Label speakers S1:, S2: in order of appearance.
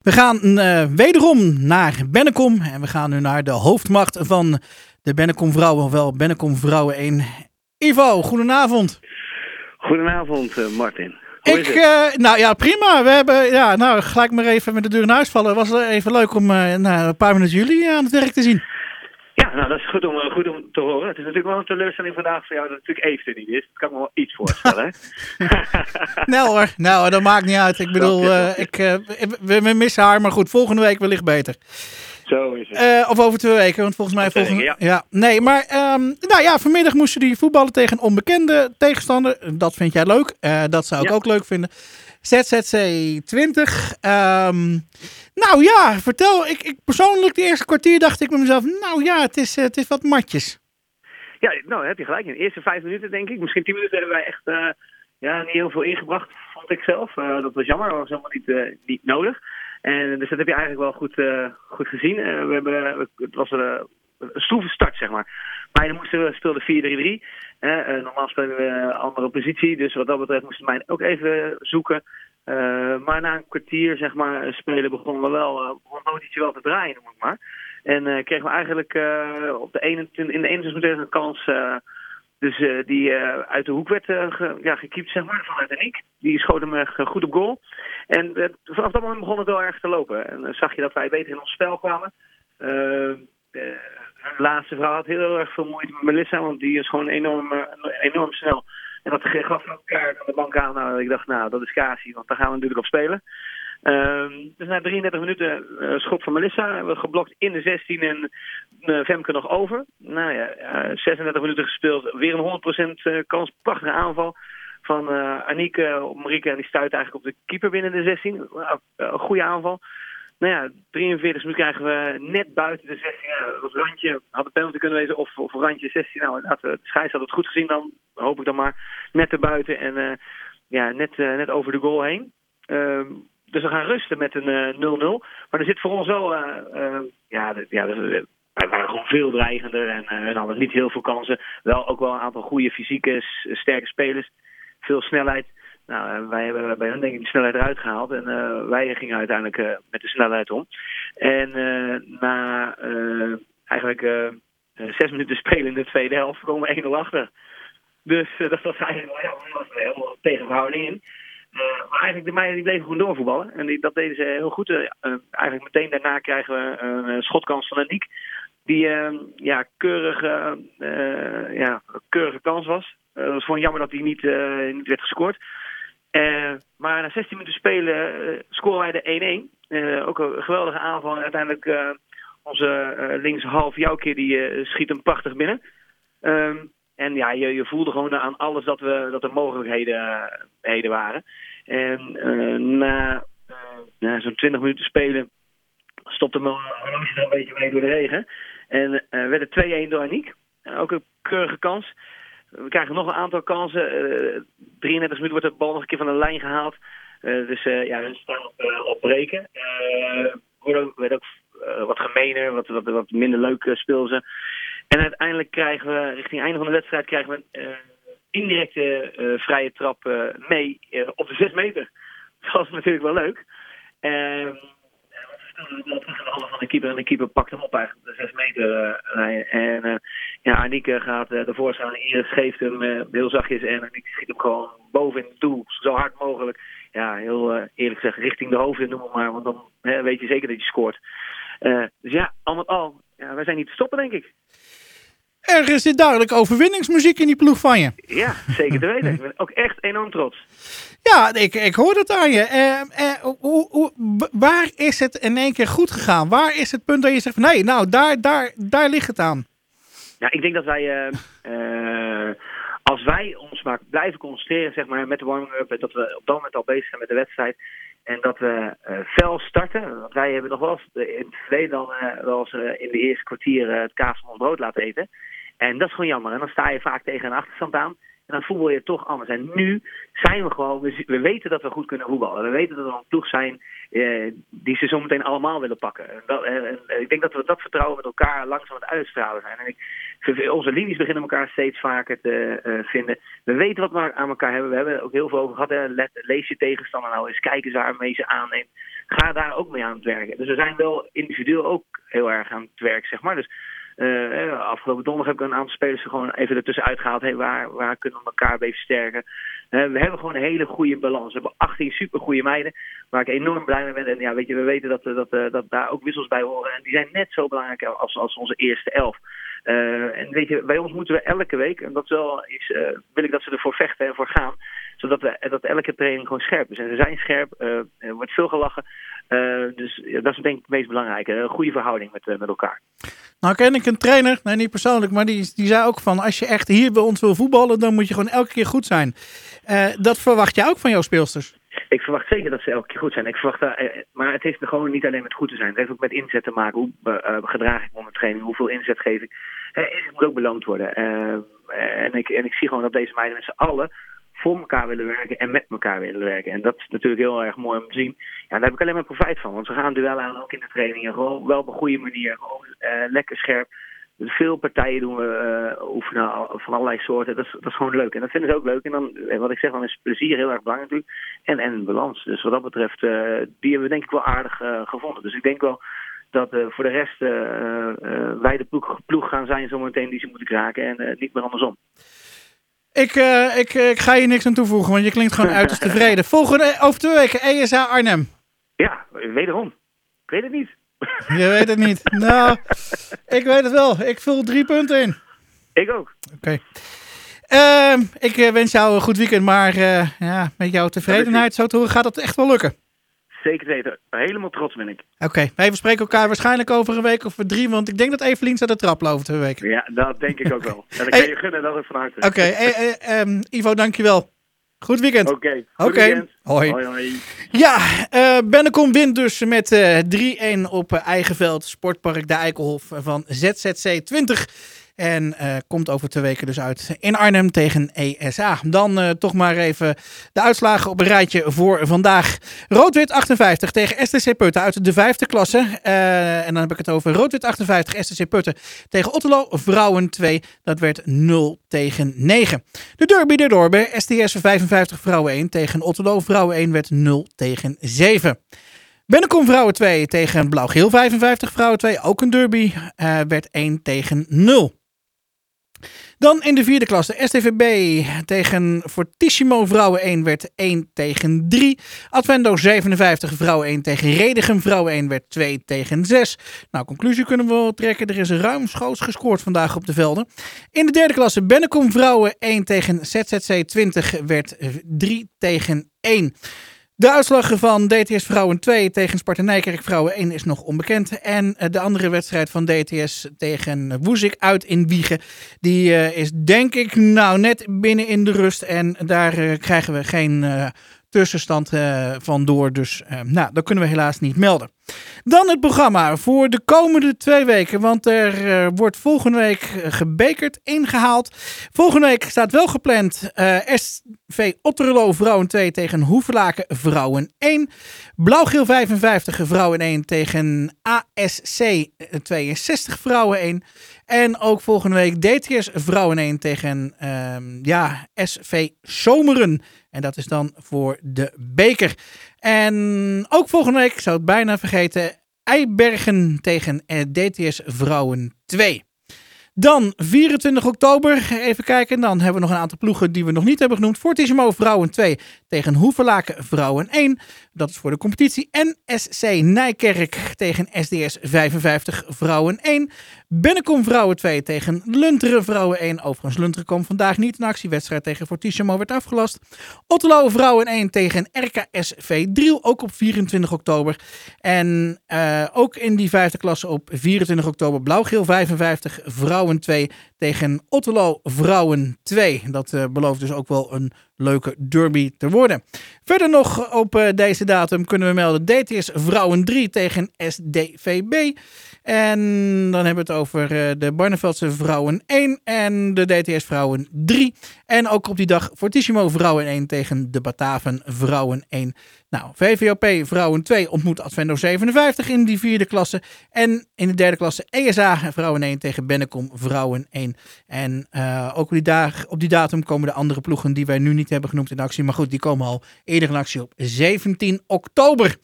S1: We gaan uh, wederom naar Bennekom en we gaan nu naar de hoofdmacht van de Bennekom Vrouwen, ofwel Bennekom Vrouwen 1. Ivo, goedenavond.
S2: Goedenavond, uh, Martin.
S1: ik, uh, nou ja, prima. We hebben, ja, nou, gelijk maar even met de deur in huis vallen. Was even leuk om nou, een paar minuten jullie aan het werk te zien.
S2: Nou dat is goed om, goed om te horen. Het is natuurlijk wel een teleurstelling vandaag voor jou dat natuurlijk even niet is. Dat kan ik me wel iets voorstellen.
S1: nou hoor, nou dat maakt niet uit. Ik bedoel, uh, ik, uh, we, we, missen haar, maar goed, volgende week wellicht beter.
S2: Zo is het.
S1: Uh, of over twee weken, want volgens mij volgende...
S2: Ja.
S1: ja. Nee, maar um, nou ja, vanmiddag moesten die voetballen tegen een onbekende tegenstander. Dat vind jij leuk. dat zou ik ja. ook leuk vinden. ZZC 20. Um, nou ja, vertel. Ik, ik persoonlijk de eerste kwartier dacht ik bij mezelf, nou ja, het is, het is wat matjes.
S2: Ja, nou heb je gelijk. In de eerste vijf minuten denk ik, misschien tien minuten hebben wij echt uh, ja, niet heel veel ingebracht, vond ik zelf. Dat was jammer, dat was helemaal niet, niet nodig. En dus dat heb je eigenlijk wel goed, goed gezien. we hebben, het was een, een stroeve start, zeg maar. Maar dan moesten we speelden 4-3-3. normaal spelen we een andere positie, dus wat dat betreft moesten wij ook even zoeken. Uh, maar na een kwartier zeg maar, spelen begonnen we wel, uh, begon wel te draaien, noem ik maar. En uh, kregen we eigenlijk op de 21, in de 21 minuten een kans, dus die uit de hoek werd ge, ja, gekiept, zeg maar, vanuit Aniek. Die schoot hem goed op goal. En vanaf dat moment begon het wel erg te lopen. En zag je dat wij beter in ons spel kwamen. de laatste vrouw had heel erg veel moeite met Melissa, want die is gewoon enorm, enorm snel. En dat gaf elkaar aan de bank aan. Nou, ik dacht, nou, dat is Kasi, want daar gaan we natuurlijk op spelen. Um, dus na 33 minuten uh, schot van Melissa. We geblokt in de 16 en uh, Femke nog over. Nou ja, uh, 36 minuten gespeeld. Weer een 100% kans. Prachtige aanval van Anieke op Marieke. En die stuit eigenlijk op de keeper binnen de 16. Een goede aanval. Nou ja, 43 minuten krijgen we net buiten de 16. Ja, dat randje had een penalty kunnen wezen of, of randje 16. Nou, inderdaad, de scheids had het goed gezien dan, hoop ik dan maar. Net erbuiten en ja, net, net over de goal heen. Uh, dus we gaan rusten met een 0-0. maar er zit voor ons wel, ja, ja wij waren gewoon veel dreigender en uh, hadden niet heel veel kansen. Wel ook wel een aantal goede fysieke, sterke spelers. Veel snelheid. Nou, wij hebben bij hen denk ik de snelheid eruit gehaald. En uh, wij gingen uiteindelijk met de snelheid om. En na eigenlijk zes minuten spelen in de tweede helft komen we 1-0 achter. Dus dat was eigenlijk wel ja, was helemaal tegenverhouding in. maar eigenlijk de meiden die bleven gewoon doorvoetballen. En die, dat deden ze heel goed. eigenlijk meteen daarna krijgen we een schotkans van Aniek. Die ja, keurige, ja, keurige kans was. Het was gewoon jammer dat die niet, niet werd gescoord. Uh, maar na 16 minuten spelen uh, scoren wij de 1-1. Uh, ook een geweldige aanval. En uiteindelijk onze linkshalf Jouwkeer die schiet hem prachtig binnen. Um, en ja, je, je voelde gewoon aan alles dat, we, dat er mogelijkheden heden waren. En na, na zo'n 20 minuten spelen stopte mijn horloge een beetje mee door de regen. En werd het 2-1 door Aniek. ook een keurige kans. We krijgen nog een aantal kansen. Uh, 33 minuten wordt de bal nog een keer van de lijn gehaald. Uh, dus ja, we staan op, uh, op breken. Ook wat gemener, wat, wat, wat minder leuk speel ze. En uiteindelijk krijgen we, richting het einde van de wedstrijd, krijgen we een indirecte vrije trap mee op de 6 meter. Dat was natuurlijk wel leuk. Dat terug in van de keeper. En de keeper pakt hem op eigenlijk de 6 meter uh, En uh, ja, Anieke gaat uh, ervoor staan. Iris geeft hem heel zachtjes. En Anieke schiet hem gewoon boven in het doel. Zo hard mogelijk. Ja, heel eerlijk gezegd richting de hoofd noem maar. Want dan weet je zeker dat je scoort. dus ja, al met al. Ja, wij zijn niet te stoppen denk ik.
S1: Er zit duidelijk overwinningsmuziek in die ploeg van je.
S2: Ja, zeker te weten. Ik ben ook echt enorm trots.
S1: Ja, ik, ik hoor dat aan je. Uh, uh, hoe, hoe, waar is het in één keer goed gegaan? Waar is het punt dat je zegt van nee, nou daar, daar, daar ligt het aan?
S2: Ja, ik denk dat wij, uh, als wij ons maar blijven concentreren zeg maar, met de warming-up, dat we op dat moment al bezig zijn met de wedstrijd. En dat we fel starten. Want wij hebben nog wel eens in het verleden dan wel eens in de eerste kwartier het kaas van ons brood laten eten. En dat is gewoon jammer. En dan sta je vaak tegen een achterstand aan. En dan voetbal je toch anders. En nu zijn we gewoon, we, we weten dat we goed kunnen voetballen. We weten dat we een ploeg zijn eh, die ze zometeen allemaal willen pakken. En, dat, en, ik denk dat we dat vertrouwen met elkaar langzaam aan het uitstralen zijn. En ik, onze linies beginnen elkaar steeds vaker te uh, vinden. We weten wat we aan elkaar hebben. We hebben er ook heel veel over gehad. Hè. Let, lees je tegenstander nou eens. Kijk eens waarmee ze aanneemt. Ga daar ook mee aan het werken. Dus we zijn wel individueel ook heel erg aan het werk, zeg maar. Dus uh, afgelopen donderdag heb ik een aantal spelers er gewoon even ertussen uitgehaald. Hey, waar, waar kunnen we elkaar even sterken? Uh, we hebben gewoon een hele goede balans. We hebben 18 supergoeie meiden, waar ik enorm blij mee ben. En ja, weet je, we weten dat, dat, dat, dat daar ook wissels bij horen. En die zijn net zo belangrijk als, als onze eerste elf. En weet je, bij ons moeten we elke week, en dat wel is, wil ik dat ze ervoor vechten en voor gaan, zodat we, dat elke training gewoon scherp is. En ze zijn scherp, uh, er wordt veel gelachen. dus ja, dat is denk ik het meest belangrijke. Een goede verhouding met, met elkaar.
S1: Nou ken ik een trainer, nee niet persoonlijk, maar die, die zei ook van als je echt hier bij ons wil voetballen, dan moet je gewoon elke keer goed zijn. dat verwacht jij ook van jouw speelsters?
S2: Ik verwacht zeker dat ze elke keer goed zijn. Ik verwacht, maar het heeft gewoon niet alleen met goed te zijn. Het heeft ook met inzet te maken. Hoe uh, gedraag ik me onder training? Hoeveel inzet geef ik? Uh, het moet ook beloond worden. en, ik, en ik zie gewoon dat deze meiden met z'n allen voor elkaar willen werken en met elkaar willen werken. En dat is natuurlijk heel erg mooi om te zien. Ja, daar heb ik alleen maar profijt van. Want ze gaan duellen ook in de trainingen. Gewoon wel op een goede manier. Gewoon lekker scherp. Veel partijen doen we uh, oefenen van allerlei soorten. Dat is, dat is gewoon leuk. En dat vinden ze ook leuk. En dan, wat ik zeg, dan is plezier heel erg belangrijk natuurlijk. En, en balans. Dus wat dat betreft, uh, die hebben we denk ik wel aardig uh, gevonden. Dus ik denk wel dat voor de rest wij de ploeg, ploeg, gaan zijn zometeen die ze moeten kraken. En niet meer andersom.
S1: Ik, ik, ik ga je niks aan toevoegen, want je klinkt gewoon uiterst tevreden. Volgende, over twee weken, ESA Arnhem.
S2: Ja, wederom. Ik weet het niet.
S1: Je weet het niet. Nou, ik weet het wel. Ik vul drie punten in.
S2: Ik ook.
S1: Oké. Okay. Uh, ik wens jou een goed weekend, maar uh, ja, met jouw tevredenheid zo te horen gaat dat echt wel lukken.
S2: Zeker weten. Helemaal trots ben ik.
S1: Oké, okay. wij spreken elkaar waarschijnlijk over een week of drie, want ik denk dat Evelien staat de trap over twee weken.
S2: Ja, dat denk ik ook wel. En dan kan je gunnen dat het van harte.
S1: Oké, okay. hey, um, Ivo, dankjewel. Goed weekend.
S2: Oké.
S1: Okay.
S2: Okay.
S1: Hoi.
S2: hoi. hoi.
S1: Ja, uh, Bennekom wint dus met uh, 3-1 op uh, eigen veld. Sportpark de Eikelhof van ZZC 20. En uh, komt over twee weken dus uit in Arnhem tegen ESA. Dan uh, toch maar even de uitslagen op een rijtje voor vandaag. Roodwit 58 tegen STC Putten uit de vijfde klasse. Uh, en dan heb ik het over Roodwit 58 STC Putten tegen Otterlo Vrouwen 2. Dat werd 0 tegen 9. De derby de Dorbe STS 55 Vrouwen 1 tegen Otterlo Vrouwen 1 werd 0 tegen 7. Bennekom Vrouwen 2 tegen Blauw-Geel 55 Vrouwen 2. Ook een derby. werd 1 tegen 0. Dan in de vierde klasse STVB tegen Fortissimo Vrouwen 1 werd 1 tegen 3. Advendo 57 Vrouwen 1 tegen Redegem Vrouwen 1 werd 2 tegen 6. Nou, conclusie kunnen we wel trekken. Er is ruimschoots gescoord vandaag op de velden. In de derde klasse Bennekom Vrouwen 1 tegen ZZC 20 werd 3 tegen 1. De uitslag van DTS Vrouwen 2 tegen Sparta Nijkerk Vrouwen 1 is nog onbekend. En de andere wedstrijd van DTS tegen Woezik uit in Wiegen. Die uh, is denk ik nou net binnen in de rust. En daar uh, krijgen we geen tussenstand van door. Dus nou, dat kunnen we helaas niet melden. Dan het programma voor de komende twee weken. Want er uh, wordt volgende week gebekerd, ingehaald. Volgende week staat wel gepland uh, SV Otterlo Vrouwen 2 tegen Hoevelaken Vrouwen 1. Blauwgeel 55 Vrouwen 1 tegen ASC 62 Vrouwen 1. En ook volgende week DTS Vrouwen 1 tegen uh, ja, SV Zomeren. En dat is dan voor de beker. En ook volgende week, ik zou het bijna vergeten, Eibergen tegen DTS Vrouwen 2. Dan 24 oktober, even kijken. Dan hebben we nog een aantal ploegen die we nog niet hebben genoemd. Fortissimo Vrouwen 2 tegen Hoevelaken Vrouwen 1. Dat is voor de competitie. NSC Nijkerk tegen SDS 55 Vrouwen 1. Bennekom Vrouwen 2 tegen Lunteren Vrouwen 1. Overigens, Lunteren kwam vandaag niet in actie. Wedstrijd tegen Fortissimo werd afgelast. Otterlo Vrouwen 1 tegen RKSV Driel. Ook op 24 oktober. En uh, ook in die vijfde klasse op 24 oktober. Blauwgeel 55 Vrouwen 2 tegen Otterlo Vrouwen 2. Dat uh, belooft dus ook wel een leuke derby te worden. Verder nog op uh, deze datum kunnen we melden DTS Vrouwen 3 tegen SDVB. En dan hebben we het over uh, de Barneveldse vrouwen 1 en de DTS vrouwen 3. En ook op die dag Fortissimo vrouwen 1 tegen de Bataven vrouwen 1. Nou, VVOP vrouwen 2 ontmoet Advendo 57 in die vierde klasse. En in de derde klasse ESA vrouwen 1 tegen Bennekom vrouwen 1. En uh, ook op die, op die datum komen de andere ploegen die wij nu niet hebben genoemd in actie. Maar goed, die komen al eerder in actie op 17 oktober.